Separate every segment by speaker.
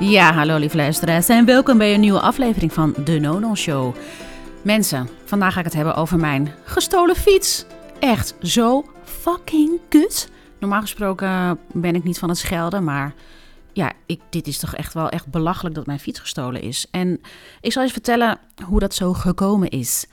Speaker 1: Ja, hallo lieve luisteraars en welkom bij een nieuwe aflevering van De Nono Show. Mensen, vandaag ga ik het hebben over mijn gestolen fiets. Echt zo fucking kut. Normaal gesproken ben ik niet van het schelden, maar ja, ik, dit is toch echt wel echt belachelijk dat mijn fiets gestolen is. En ik zal je vertellen hoe dat zo gekomen is.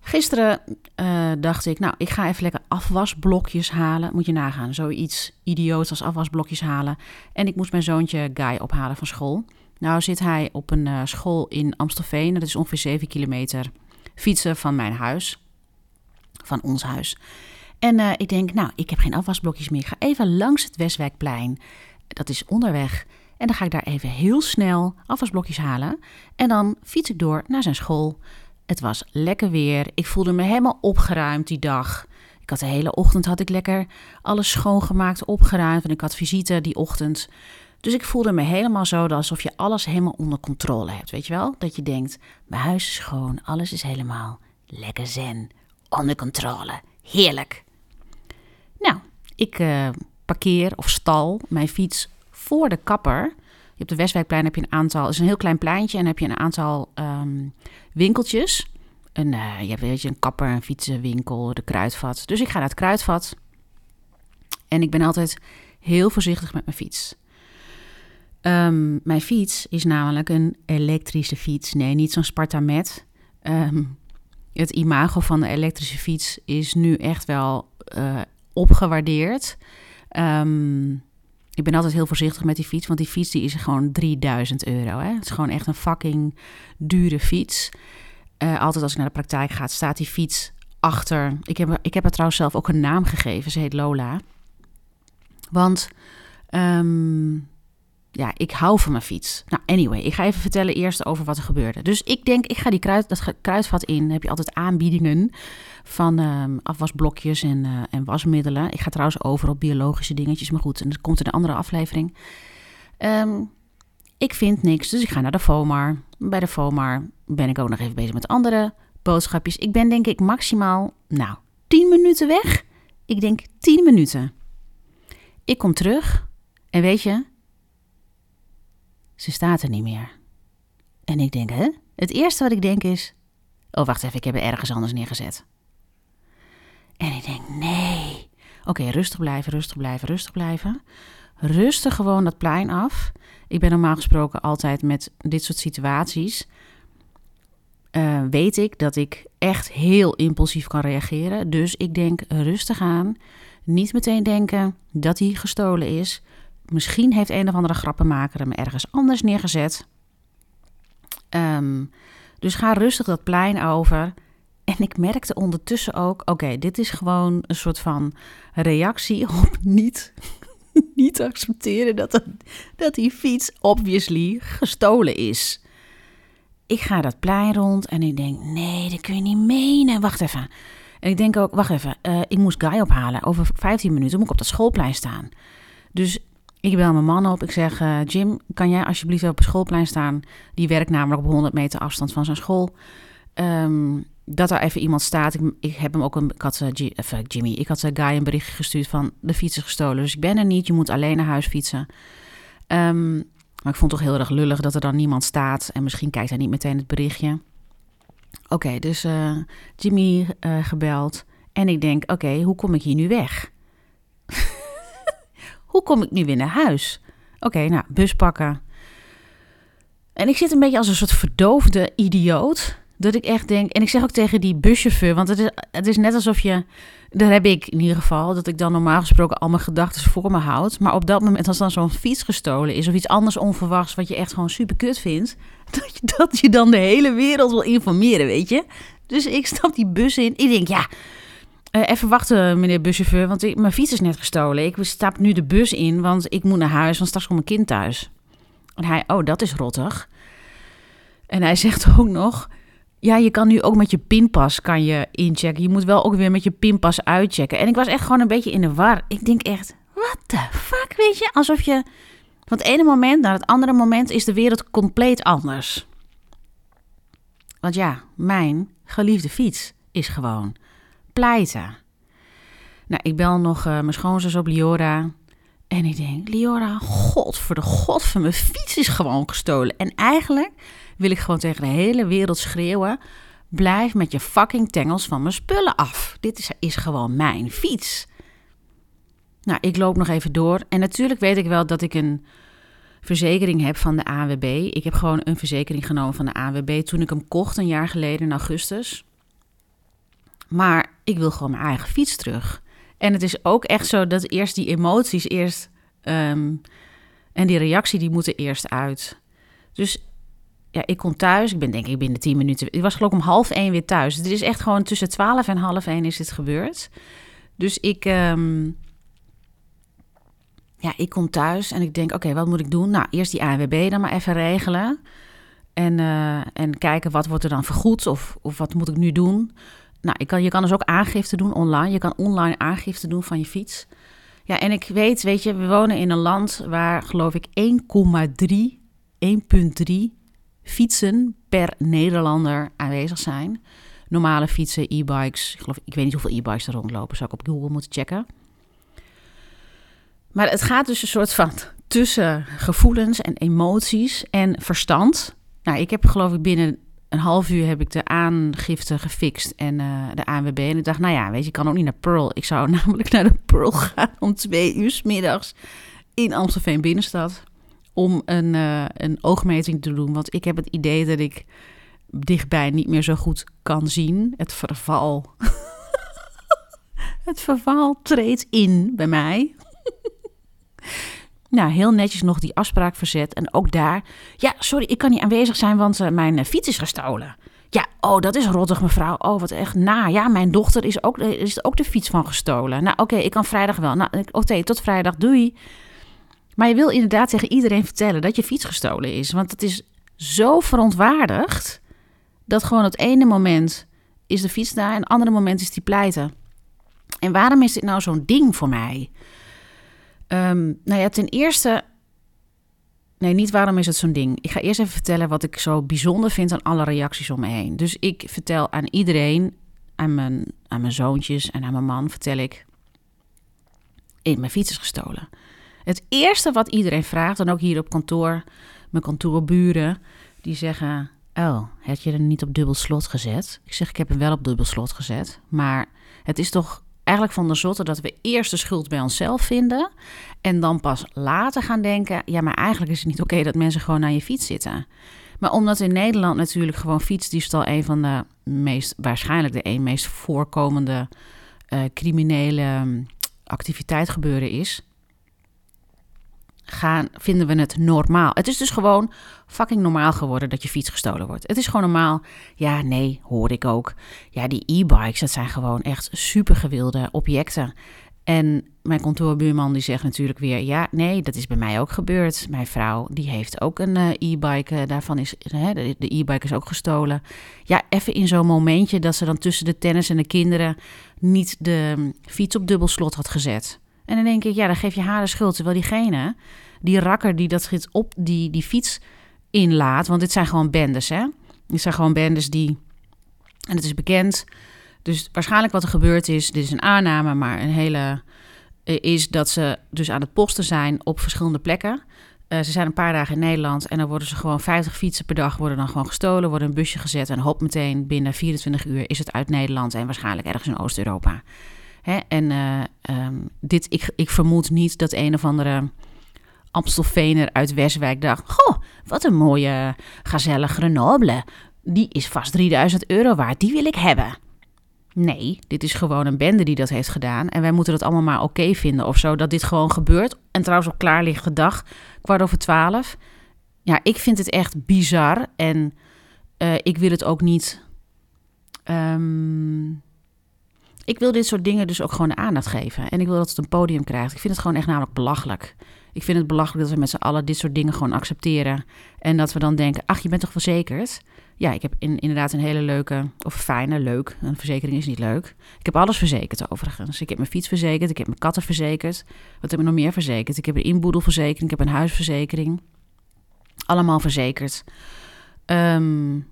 Speaker 1: Gisteren uh, dacht ik, nou, ik ga even lekker afwasblokjes halen. Moet je nagaan, zoiets idioots als afwasblokjes halen. En ik moest mijn zoontje Guy ophalen van school. Nou zit hij op een uh, school in Amstelveen. Dat is ongeveer 7 kilometer fietsen van mijn huis. Van ons huis. En uh, ik denk, nou, ik heb geen afwasblokjes meer. Ik ga even langs het Westwijkplein. Dat is onderweg. En dan ga ik daar even heel snel afwasblokjes halen. En dan fiets ik door naar zijn school. Het was lekker weer. Ik voelde me helemaal opgeruimd die dag. Ik had de hele ochtend had ik lekker alles schoongemaakt, opgeruimd. En ik had visite die ochtend. Dus ik voelde me helemaal zo alsof je alles helemaal onder controle hebt. Weet je wel? Dat je denkt, mijn huis is schoon, alles is helemaal lekker zen. Onder controle. Heerlijk. Nou, ik uh, parkeer of stal mijn fiets voor de kapper. Op de Westwijkplein heb je een aantal, het is een heel klein pleintje en heb je een aantal um, winkeltjes. Een, uh, je hebt weet je, een kapper, een fietsenwinkel, de kruidvat. Dus ik ga naar het kruidvat. En ik ben altijd heel voorzichtig met mijn fiets. Um, mijn fiets is namelijk een elektrische fiets. Nee, niet zo'n Spartamet. Um, het imago van de elektrische fiets is nu echt wel uh, opgewaardeerd. Um, ik ben altijd heel voorzichtig met die fiets, want die fiets die is gewoon 3000 euro. Hè? Het is gewoon echt een fucking dure fiets. Uh, altijd als ik naar de praktijk ga, staat die fiets achter. Ik heb, ik heb haar trouwens zelf ook een naam gegeven. Ze heet Lola. Want um, ja, ik hou van mijn fiets. Nou, anyway, ik ga even vertellen eerst over wat er gebeurde. Dus ik denk, ik ga die kruid, dat kruidvat in. Heb je altijd aanbiedingen van um, afwasblokjes en, uh, en wasmiddelen. Ik ga trouwens over op biologische dingetjes, maar goed, en dat komt in een andere aflevering. Um, ik vind niks, dus ik ga naar de FOMAR. Bij de FOMAR ben ik ook nog even bezig met andere boodschapjes. Ik ben denk ik maximaal, nou, 10 minuten weg. Ik denk 10 minuten. Ik kom terug en weet je, ze staat er niet meer. En ik denk, hè? Het eerste wat ik denk is, oh wacht even, ik heb er ergens anders neergezet. En ik denk, nee. Oké, rustig blijven, rustig blijven, rustig blijven. Rustig gewoon dat plein af. Ik ben normaal gesproken altijd met dit soort situaties. Uh, weet ik dat ik echt heel impulsief kan reageren. Dus ik denk rustig aan. Niet meteen denken dat hij gestolen is. Misschien heeft een of andere grappenmaker hem ergens anders neergezet. Um, dus ga rustig dat plein over. En ik merkte ondertussen ook: oké, dit is gewoon een soort van reactie op niet, niet accepteren dat, dat die fiets obviously gestolen is. Ik ga dat plein rond en ik denk: nee, dat kun je niet menen. Wacht even. En ik denk ook: wacht even, uh, ik moest Guy ophalen. Over 15 minuten moet ik op dat schoolplein staan. Dus ik bel mijn man op. Ik zeg: uh, Jim, kan jij alsjeblieft op het schoolplein staan? Die werkt namelijk op 100 meter afstand van zijn school. Um, dat er even iemand staat. Ik, ik, heb hem ook een. Ik had, uh, Jimmy, ik had uh, Guy een bericht gestuurd van de fiets is gestolen. Dus ik ben er niet. Je moet alleen naar huis fietsen. Um, maar ik vond het toch heel erg lullig dat er dan niemand staat. En misschien kijkt hij niet meteen het berichtje. Oké, dus Jimmy gebeld. En ik denk: oké, hoe kom ik hier nu weg? hoe kom ik nu weer naar huis? Oké, nou, bus pakken. En ik zit een beetje als een soort verdoofde idioot dat ik echt denk, en ik zeg ook tegen die buschauffeur, want het is, het is net alsof je, daar heb ik in ieder geval, dat ik dan normaal gesproken al mijn gedachten voor me houd. Maar op dat moment, als dan zo'n fiets gestolen is of iets anders onverwachts wat je echt gewoon super kut vindt, dat je, dat je dan de hele wereld wil informeren, weet je. Dus ik stap die bus in. Ik denk, ja, uh, even wachten, meneer buschauffeur, want mijn fiets is net gestolen. Ik stap nu de bus in, want ik moet naar huis, want straks komt mijn kind thuis. En hij, oh, dat is rottig. En hij zegt ook nog, ja, je kan nu ook met je pinpas kan je inchecken. Je moet wel ook weer met je pinpas uitchecken. En ik was echt gewoon een beetje in de war. Ik denk echt, what the fuck, weet je? Alsof je van het ene moment naar het andere moment is de wereld compleet anders. Want ja, mijn geliefde fiets is gewoon pleiten. Nou, ik bel nog uh, mijn schoonzus op Liora. En ik denk, Liora, god voor de god van mijn fiets is gewoon gestolen. En eigenlijk wil ik gewoon tegen de hele wereld schreeuwen: blijf met je fucking tengels van mijn spullen af. Dit is, is gewoon mijn fiets. Nou, ik loop nog even door. En natuurlijk weet ik wel dat ik een verzekering heb van de ANWB. Ik heb gewoon een verzekering genomen van de ANWB toen ik hem kocht een jaar geleden in augustus. Maar ik wil gewoon mijn eigen fiets terug. En het is ook echt zo dat eerst die emoties eerst ehm, en die reactie die moeten eerst uit. Dus ja, ik kom thuis. Ik ben denk ik binnen 10 minuten. Ik was geloof ik om half één weer thuis. Het is echt gewoon tussen 12 en half één is dit gebeurd. Dus ik, ehm, ja, ik kom thuis en ik denk, oké, wat moet ik doen? Nou, eerst die ANWB dan maar even regelen. En, uh, en kijken wat wordt er dan vergoed of, of wat moet ik nu doen. Nou, ik kan, je kan dus ook aangifte doen online. Je kan online aangifte doen van je fiets. Ja, en ik weet, weet je, we wonen in een land waar geloof ik 1,3, 1,3 fietsen per Nederlander aanwezig zijn. Normale fietsen, e-bikes. Ik, geloof, ik weet niet hoeveel e-bikes er rondlopen. Zou ik op Google moeten checken. Maar het gaat dus een soort van tussen gevoelens en emoties en verstand. Nou, ik heb geloof ik binnen een half uur heb ik de aangifte gefixt en uh, de ANWB. En ik dacht, nou ja, weet je, ik kan ook niet naar Pearl. Ik zou namelijk naar de Pearl gaan om twee uur s middags in Amstelveen binnenstad. Om een, uh, een oogmeting te doen. Want ik heb het idee dat ik dichtbij niet meer zo goed kan zien. Het verval. het verval treedt in bij mij. Nou, heel netjes nog die afspraak verzet. En ook daar, ja, sorry, ik kan niet aanwezig zijn, want uh, mijn uh, fiets is gestolen. Ja, oh, dat is rottig, mevrouw. Oh, wat echt na. Ja, mijn dochter is ook, is ook de fiets van gestolen. Nou, oké, ik kan vrijdag wel. Nou, oké, tot vrijdag, doei. Maar je wil inderdaad tegen iedereen vertellen dat je fiets gestolen is. Want het is zo verontwaardigd dat gewoon het ene moment is de fiets daar en het andere moment is die pleiten. En waarom is dit nou zo'n ding voor mij? Um, nou ja, ten eerste. Nee, niet waarom is het zo'n ding. Ik ga eerst even vertellen wat ik zo bijzonder vind aan alle reacties om me heen. Dus ik vertel aan iedereen, aan mijn, aan mijn zoontjes en aan mijn man, vertel ik. In mijn fiets is gestolen. Het eerste wat iedereen vraagt, en ook hier op kantoor, mijn kantoorburen, die zeggen: Oh, heb je er niet op dubbel slot gezet? Ik zeg: Ik heb hem wel op dubbel slot gezet. Maar het is toch eigenlijk van de zotte dat we eerst de schuld bij onszelf vinden. En dan pas later gaan denken: ja, maar eigenlijk is het niet oké dat mensen gewoon aan je fiets zitten. Maar omdat in Nederland natuurlijk gewoon fietsdiefstal een van de meest, waarschijnlijk de een meest voorkomende uh, criminele mm, activiteit gebeuren is, gaan, vinden we het normaal. Het is dus gewoon fucking normaal geworden dat je fiets gestolen wordt. Het is gewoon normaal. Ja, nee, hoor ik ook. Ja, die e-bikes, dat zijn gewoon echt super gewilde objecten. En mijn kantoorbuurman die zegt natuurlijk weer: ja, nee, dat is bij mij ook gebeurd. Mijn vrouw die heeft ook een uh, e-bike. Uh, daarvan is de e-bike is ook gestolen. Ja, even in zo'n momentje dat ze dan tussen de tennis en de kinderen niet de um, fiets op dubbelslot had gezet. En dan denk ik, ja, dan geef je haar de schuld. Terwijl diegene, die rakker die dat op die, die fiets inlaat. Want dit zijn gewoon bendes, hè? Dit zijn gewoon bendes die. En het is bekend. Dus waarschijnlijk wat er gebeurd is, dit is een aanname, maar een hele. Eh, is dat ze dus aan het posten zijn op verschillende plekken. Uh, ze zijn een paar dagen in Nederland en dan worden ze gewoon 50 fietsen per dag worden dan gewoon gestolen, worden een busje gezet en hop meteen binnen 24 uur is het uit Nederland en waarschijnlijk ergens in Oost-Europa. Hè? En uh, um, dit, ik, ik vermoed niet dat een of andere Amstelveener uit Westwijk dacht... Goh, wat een mooie gazelle Grenoble. Die is vast 3000 euro waard, die wil ik hebben. Nee, dit is gewoon een bende die dat heeft gedaan. En wij moeten het allemaal maar oké vinden of zo, dat dit gewoon gebeurt. En trouwens op klaarlichte dag, kwart over twaalf. Ja, ik vind het echt bizar. En uh, ik wil het ook niet... Um, ik wil dit soort dingen dus ook gewoon aandacht geven. En ik wil dat het een podium krijgt. Ik vind het gewoon echt namelijk belachelijk. Ik vind het belachelijk dat we met z'n allen dit soort dingen gewoon accepteren. En dat we dan denken, ach, je bent toch verzekerd? Ja, ik heb in, inderdaad een hele leuke, of fijne, leuk. Een verzekering is niet leuk. Ik heb alles verzekerd overigens. Ik heb mijn fiets verzekerd, ik heb mijn katten verzekerd. Wat heb ik nog meer verzekerd? Ik heb een inboedelverzekering, ik heb een huisverzekering. Allemaal verzekerd. Um,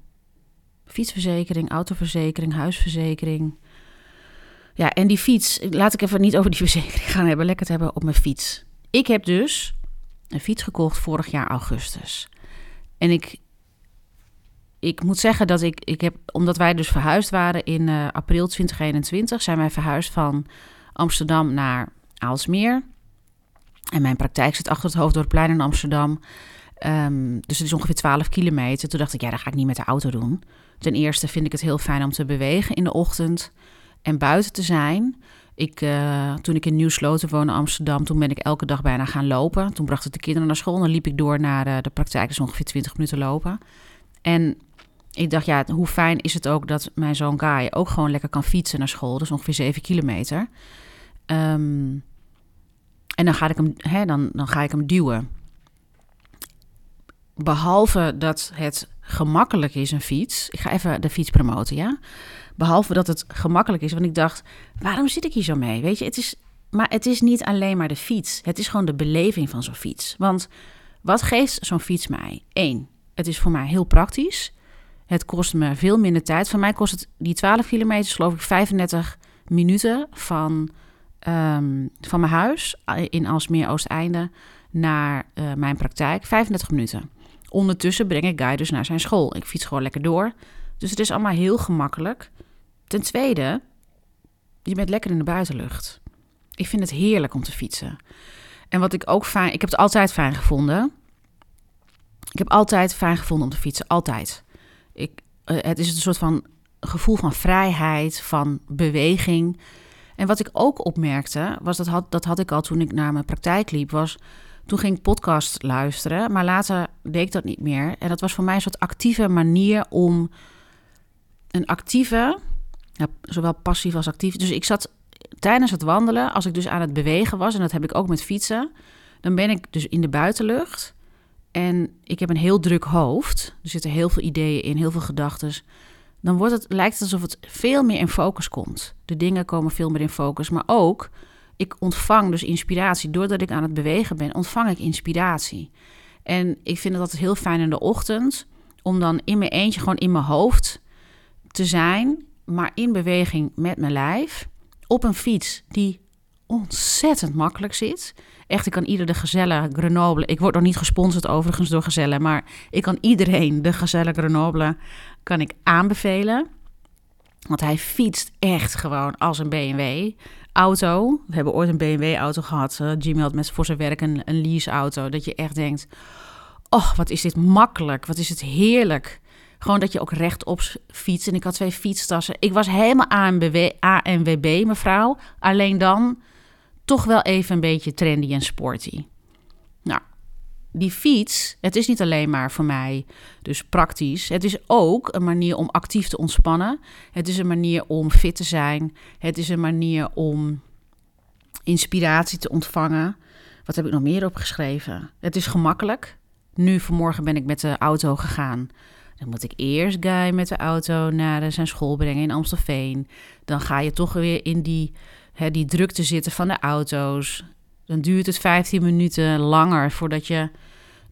Speaker 1: fietsverzekering, autoverzekering, huisverzekering. Ja, en die fiets, laat ik even niet over die verzekering gaan hebben, lekker het hebben op mijn fiets. ik heb dus een fiets gekocht vorig jaar augustus. En ik, ik moet zeggen dat ik, ik heb, omdat wij dus verhuisd waren in uh, april 2021, zijn wij verhuisd van Amsterdam naar Aalsmeer. En mijn praktijk zit achter het Hoofddorpplein in Amsterdam. Um, dus het is ongeveer 12 kilometer. Toen dacht ik, ja, dat ga ik niet met de auto doen. Ten eerste vind ik het heel fijn om te bewegen in de ochtend en buiten te zijn. Ik, uh, toen ik in Nieuw-Sloten woonde, Amsterdam, toen ben ik elke dag bijna gaan lopen. Toen bracht ik de kinderen naar school. Dan liep ik door naar uh, de praktijk, dus ongeveer 20 minuten lopen. En ik dacht, ja, hoe fijn is het ook dat mijn zoon Kai ook gewoon lekker kan fietsen naar school. Dus ongeveer 7 kilometer. Um, en dan ga ik hem, hè, dan, dan ga ik hem duwen. Behalve dat het gemakkelijk is, een fiets. Ik ga even de fiets promoten, ja. Behalve dat het gemakkelijk is, want ik dacht, waarom zit ik hier zo mee? Weet je, het is, maar het is niet alleen maar de fiets. Het is gewoon de beleving van zo'n fiets. Want wat geeft zo'n fiets mij? Eén, het is voor mij heel praktisch. Het kost me veel minder tijd. Voor mij kost het die 12 kilometer, geloof ik, 35 minuten van, um, van mijn huis in Alsmeer Oosteinde naar uh, mijn praktijk. 35 minuten. Ondertussen breng ik Guy dus naar zijn school. Ik fiets gewoon lekker door. Dus het is allemaal heel gemakkelijk. Ten tweede, je bent lekker in de buitenlucht. Ik vind het heerlijk om te fietsen. En wat ik ook fijn... Ik heb het altijd fijn gevonden. Ik heb altijd fijn gevonden om te fietsen. Altijd. Ik, uh, het is een soort van gevoel van vrijheid, van beweging. En wat ik ook opmerkte, was dat had, dat had ik al toen ik naar mijn praktijk liep, was toen ging ik podcast luisteren, maar later deed ik dat niet meer. En dat was voor mij een soort actieve manier om een actieve, ja, zowel passief als actief. Dus ik zat tijdens het wandelen, als ik dus aan het bewegen was, en dat heb ik ook met fietsen, dan ben ik dus in de buitenlucht. En ik heb een heel druk hoofd. Er zitten heel veel ideeën in, heel veel gedachten. Dan wordt het, lijkt het alsof het veel meer in focus komt. De dingen komen veel meer in focus. Maar ook ik ontvang dus inspiratie. Doordat ik aan het bewegen ben, ontvang ik inspiratie. En ik vind het altijd heel fijn in de ochtend om dan in mijn eentje gewoon in mijn hoofd te zijn, maar in beweging met mijn lijf op een fiets die ontzettend makkelijk zit. Echt, ik kan ieder de Gezelle Grenoble. Ik word nog niet gesponsord overigens door Gezelle, maar ik kan iedereen de Gezelle Grenoble kan ik aanbevelen. Want hij fietst echt gewoon als een BMW auto. We hebben ooit een BMW-auto gehad. Uh, Jimmy had met voor zijn werk een, een lease-auto. Dat je echt denkt: Oh, wat is dit makkelijk? Wat is het heerlijk? Gewoon dat je ook rechtop fietst. En ik had twee fietstassen. Ik was helemaal ANWB, ANWB, mevrouw. Alleen dan toch wel even een beetje trendy en sporty. Nou, die fiets, het is niet alleen maar voor mij dus praktisch. Het is ook een manier om actief te ontspannen. Het is een manier om fit te zijn. Het is een manier om inspiratie te ontvangen. Wat heb ik nog meer opgeschreven? Het is gemakkelijk. Nu vanmorgen ben ik met de auto gegaan. Dan moet ik eerst Guy met de auto naar zijn school brengen in Amstelveen. Dan ga je toch weer in die, hè, die drukte zitten van de auto's. Dan duurt het 15 minuten langer voordat je.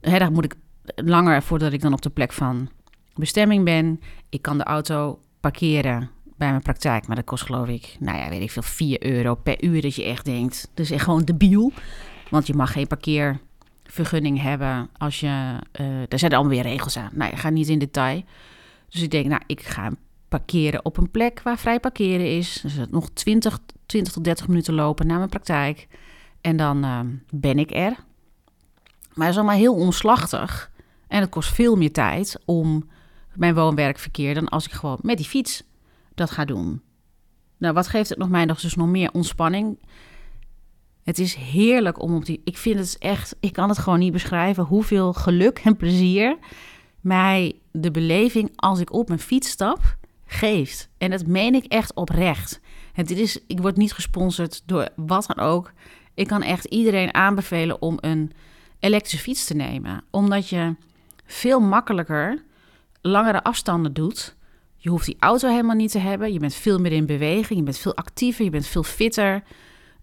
Speaker 1: Hè, dan moet ik langer voordat ik dan op de plek van bestemming ben. Ik kan de auto parkeren bij mijn praktijk, maar dat kost geloof ik, nou ja, weet ik veel, 4 euro per uur dat je echt denkt. Dus echt gewoon debiel, want je mag geen parkeervergunning hebben als je, uh, daar zijn allemaal weer regels aan. Nou, je gaat niet in detail. Dus ik denk, nou, ik ga parkeren op een plek waar vrij parkeren is. Dus nog 20, 20 tot 30 minuten lopen naar mijn praktijk. En dan uh, ben ik er. Maar het is allemaal heel omslachtig. En het kost veel meer tijd om mijn woon-werkverkeer dan als ik gewoon met die fiets dat ga doen. Nou, wat geeft het nog mij nog dus nog meer ontspanning? Het is heerlijk om op die. Ik vind het echt. Ik kan het gewoon niet beschrijven hoeveel geluk en plezier mij de beleving als ik op mijn fiets stap geeft. En dat meen ik echt oprecht. Het is, ik word niet gesponsord door wat dan ook. Ik kan echt iedereen aanbevelen om een elektrische fiets te nemen. Omdat je veel makkelijker langere afstanden doet. Je hoeft die auto helemaal niet te hebben. Je bent veel meer in beweging. Je bent veel actiever. Je bent veel fitter.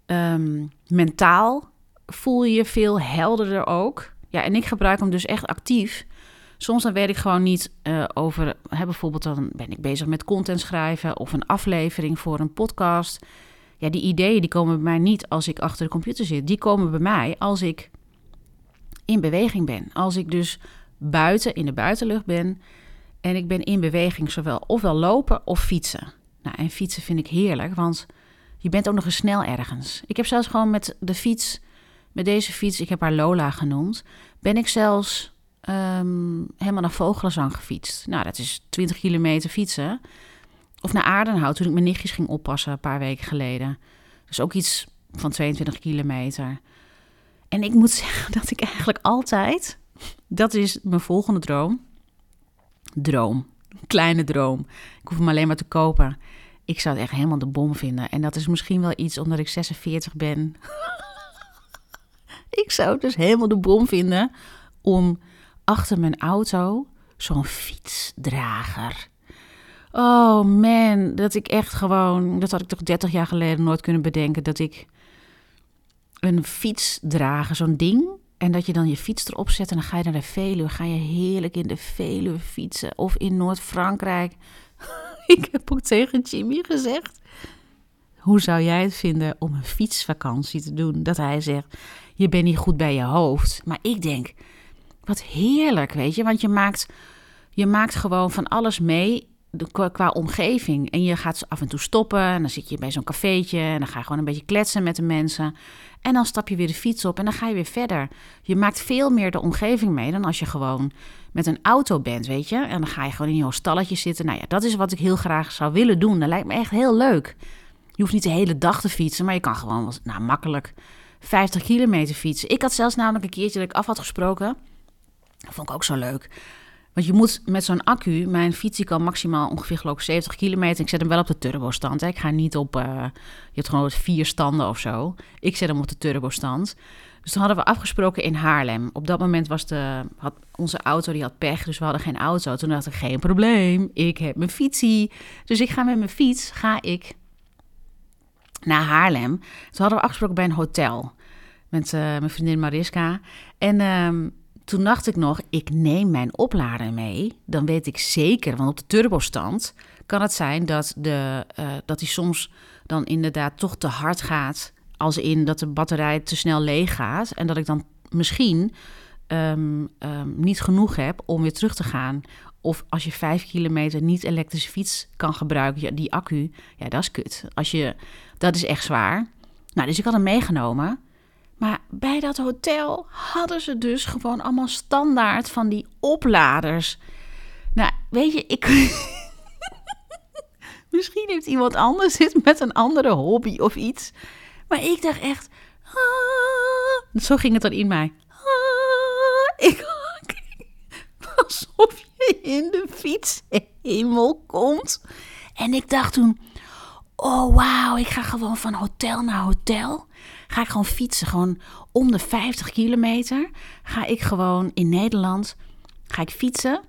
Speaker 1: Um, mentaal voel je je veel helderder ook. Ja, en ik gebruik hem dus echt actief. Soms dan weet ik gewoon niet uh, over. Hè, bijvoorbeeld dan ben ik bezig met content schrijven of een aflevering voor een podcast. ja, die ideeën die komen bij mij niet als ik achter de computer zit. Die komen bij mij als ik in beweging ben. Als ik dus buiten in de buitenlucht ben en ik ben in beweging, zowel ofwel lopen of fietsen. Nou, en fietsen vind ik heerlijk, want je bent ook nog eens snel ergens. Ik heb zelfs gewoon met de fiets, met deze fiets, ik heb haar Lola genoemd, ben ik zelfs ehm, helemaal naar Vogelenzang gefietst. Nou, dat is 20 kilometer fietsen. Of naar Aardenhout, toen ik mijn nichtjes ging oppassen een paar weken geleden. Dus ook iets van 22 kilometer. En ik moet zeggen dat ik eigenlijk altijd, dat is mijn volgende droom. Droom, kleine droom. Ik hoef hem alleen maar te kopen. Ik zou het echt helemaal de bom vinden. En dat is misschien wel iets omdat ik 46 ben. ik zou het dus helemaal de bom vinden om achter mijn auto zo'n fietsdrager. Oh man, dat ik echt gewoon, dat had ik toch 30 jaar geleden nooit kunnen bedenken, dat ik een fiets dragen, zo'n ding. En dat je dan je fiets erop zet en dan ga je naar de Veluwe. Ga je heerlijk in de Veluwe fietsen. Of in Noord-Frankrijk. ik heb ook tegen Jimmy gezegd. Hoe zou jij het vinden om een fietsvakantie te doen? Dat hij zegt, je bent niet goed bij je hoofd. Maar ik denk, wat heerlijk, weet je. Want je maakt, je maakt gewoon van alles mee qua omgeving. En je gaat af en toe stoppen en dan zit je bij zo'n cafeetje en dan ga je gewoon een beetje kletsen met de mensen. En dan stap je weer de fiets op en dan ga je weer verder. Je maakt veel meer de omgeving mee dan als je gewoon met een auto bent, weet je. En dan ga je gewoon in je stalletje zitten. Nou ja, dat is wat ik heel graag zou willen doen. Dat lijkt me echt heel leuk. Je hoeft niet de hele dag te fietsen, maar je kan gewoon nou, makkelijk 50 kilometer fietsen. Ik had zelfs namelijk een keertje dat ik af had gesproken. Dat vond ik ook zo leuk. Want je moet met zo'n accu, mijn fiets kan maximaal ongeveer geloof ik 70 kilometer. Ik zet hem wel op de turbostand. Hè. Ik ga niet op, uh, je hebt gewoon vier standen of zo. Ik zet hem op de turbostand. Dus toen hadden we afgesproken in Haarlem. Op dat moment was de, had onze auto, die had pech, dus we hadden geen auto. Toen dacht ik, geen probleem, ik heb mijn fietsie. Dus ik ga met mijn fiets, ga ik naar Haarlem. Toen hadden we afgesproken bij een hotel met uh, mijn vriendin Mariska. En... Uh, toen dacht ik nog, ik neem mijn oplader mee. Dan weet ik zeker, want op de turbostand kan het zijn dat, de, uh, dat die soms dan inderdaad toch te hard gaat. Als in dat de batterij te snel leeg gaat. En dat ik dan misschien um, um, niet genoeg heb om weer terug te gaan. Of als je vijf kilometer niet elektrische fiets kan gebruiken, die accu, ja, dat is kut. Als je, dat is echt zwaar. Nou, dus ik had hem meegenomen. Maar bij dat hotel hadden ze dus gewoon allemaal standaard van die opladers. Nou, weet je, ik. Misschien heeft iemand anders zit met een andere hobby of iets. Maar ik dacht echt. Ah, zo ging het dan in mij. Ah, ik, alsof je in de fietshemel komt. En ik dacht toen. Oh, wauw, ik ga gewoon van hotel naar hotel ga ik gewoon fietsen. Gewoon om de 50 kilometer ga ik gewoon in Nederland ga ik fietsen.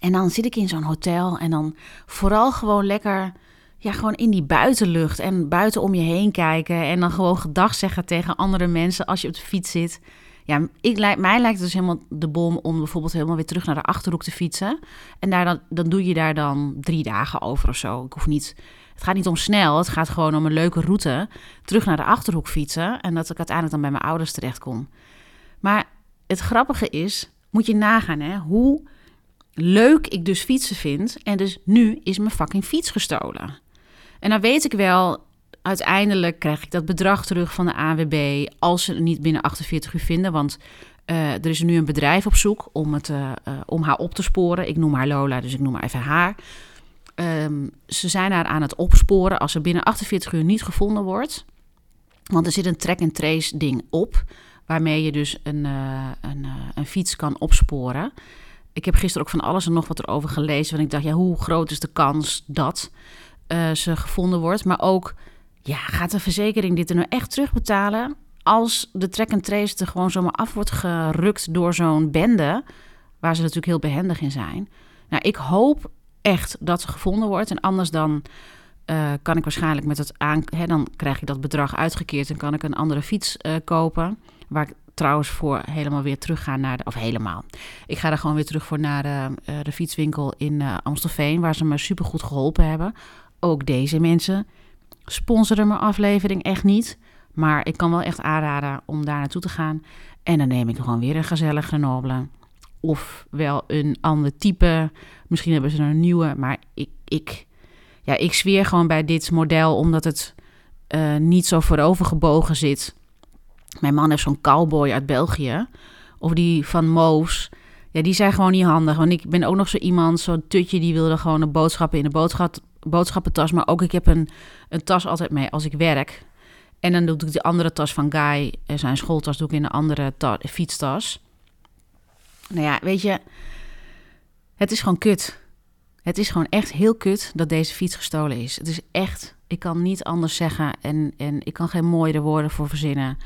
Speaker 1: En dan zit ik in zo'n hotel en dan vooral gewoon lekker ja, gewoon in die buitenlucht en buiten om je heen kijken. En dan gewoon gedag zeggen tegen andere mensen als je op de fiets zit. Ja, ik, mij lijkt het dus helemaal de bom om bijvoorbeeld helemaal weer terug naar de achterhoek te fietsen. En daar dan, dan doe je daar dan drie dagen over of zo. Ik hoef niet het gaat niet om snel, het gaat gewoon om een leuke route. Terug naar de achterhoek fietsen en dat ik uiteindelijk dan bij mijn ouders terecht kom. Maar het grappige is, moet je nagaan hè, hoe leuk ik dus fietsen vind. En dus nu is mijn fucking fiets gestolen. En dan weet ik wel, uiteindelijk krijg ik dat bedrag terug van de AWB als ze het niet binnen 48 uur vinden. Want uh, er is nu een bedrijf op zoek om, het, uh, uh, om haar op te sporen. Ik noem haar Lola, dus ik noem maar even haar. Um, ze zijn haar aan het opsporen als ze binnen 48 uur niet gevonden wordt. Want er zit een track-and-trace ding op, waarmee je dus een, uh, een, uh, een fiets kan opsporen. Ik heb gisteren ook van alles en nog wat erover gelezen. Want ik dacht, ja, hoe groot is de kans dat uh, ze gevonden wordt? Maar ook, ja, gaat de verzekering dit er nou echt terugbetalen? Als de track-and-trace er gewoon zomaar af wordt gerukt door zo'n bende, waar ze natuurlijk heel behendig in zijn. Nou, ik hoop echt dat ze gevonden wordt. En anders dan uh, kan ik waarschijnlijk met het aan... Hè, dan krijg ik dat bedrag uitgekeerd en kan ik een andere fiets uh, kopen. Waar ik trouwens voor helemaal weer terug ga naar de... Of helemaal. Ik ga er gewoon weer terug voor naar de, uh, de fietswinkel in Amstelveen... waar ze me supergoed geholpen hebben. Ook deze mensen sponsoren mijn aflevering echt niet. Maar ik kan wel echt aanraden om daar naartoe te gaan. En dan neem ik gewoon weer een gezellige Grenoble. Of wel een ander type. Misschien hebben ze een nieuwe. Maar ik, ik, ja, ik zweer gewoon bij dit model, omdat het uh, niet zo voorovergebogen zit. Mijn man heeft zo'n cowboy uit België. Of die van Moos. Ja, die zijn gewoon niet handig. Want ik ben ook nog zo iemand, zo'n tutje, die wilde gewoon een boodschappen in de boodschap, boodschappentas. Maar ook ik heb een, een tas altijd mee als ik werk. En dan doe ik de andere tas van Guy, eh, zijn schooltas, doe ik in een andere fietstas. Nou ja, weet je, het is gewoon kut. Het is gewoon echt heel kut dat deze fiets gestolen is. Het is echt, ik kan niet anders zeggen en, en ik kan geen mooiere woorden voor verzinnen.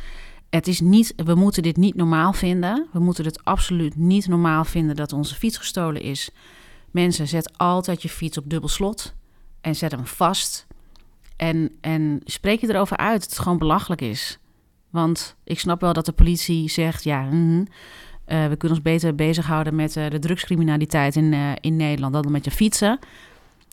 Speaker 1: Het is niet, we moeten dit niet normaal vinden. We moeten het absoluut niet normaal vinden dat onze fiets gestolen is. Mensen, zet altijd je fiets op dubbel slot en zet hem vast. En, en spreek je erover uit dat het gewoon belachelijk is. Want ik snap wel dat de politie zegt, ja, uh, we kunnen ons beter bezighouden met uh, de drugscriminaliteit in, uh, in Nederland dan met je fietsen.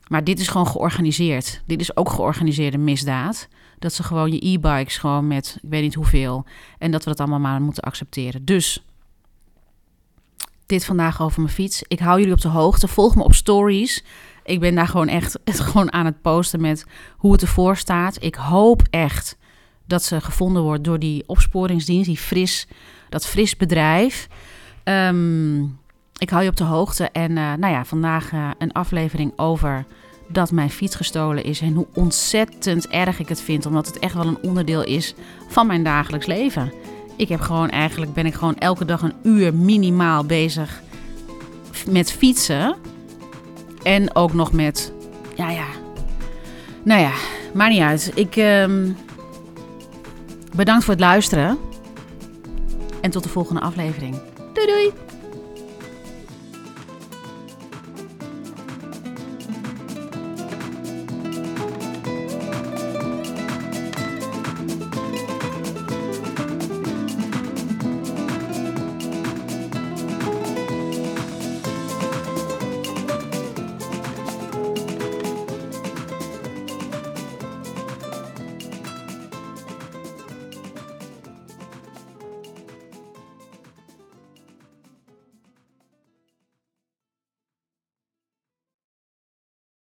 Speaker 1: Maar dit is gewoon georganiseerd. Dit is ook georganiseerde misdaad. Dat ze gewoon je e-bikes gewoon met ik weet niet hoeveel. En dat we dat allemaal maar moeten accepteren. Dus dit vandaag over mijn fiets. Ik hou jullie op de hoogte. Volg me op stories. Ik ben daar gewoon echt gewoon aan het posten met hoe het ervoor staat. Ik hoop echt dat ze gevonden wordt door die opsporingsdienst, die fris, dat fris bedrijf. Um, ik hou je op de hoogte. En uh, nou ja, vandaag uh, een aflevering over dat mijn fiets gestolen is. En hoe ontzettend erg ik het vind. Omdat het echt wel een onderdeel is van mijn dagelijks leven. Ik heb gewoon eigenlijk ben ik gewoon elke dag een uur minimaal bezig met fietsen. En ook nog met. Ja, ja. Nou ja, maakt niet uit. Ik. Um, bedankt voor het luisteren. En tot de volgende aflevering. Doei doei!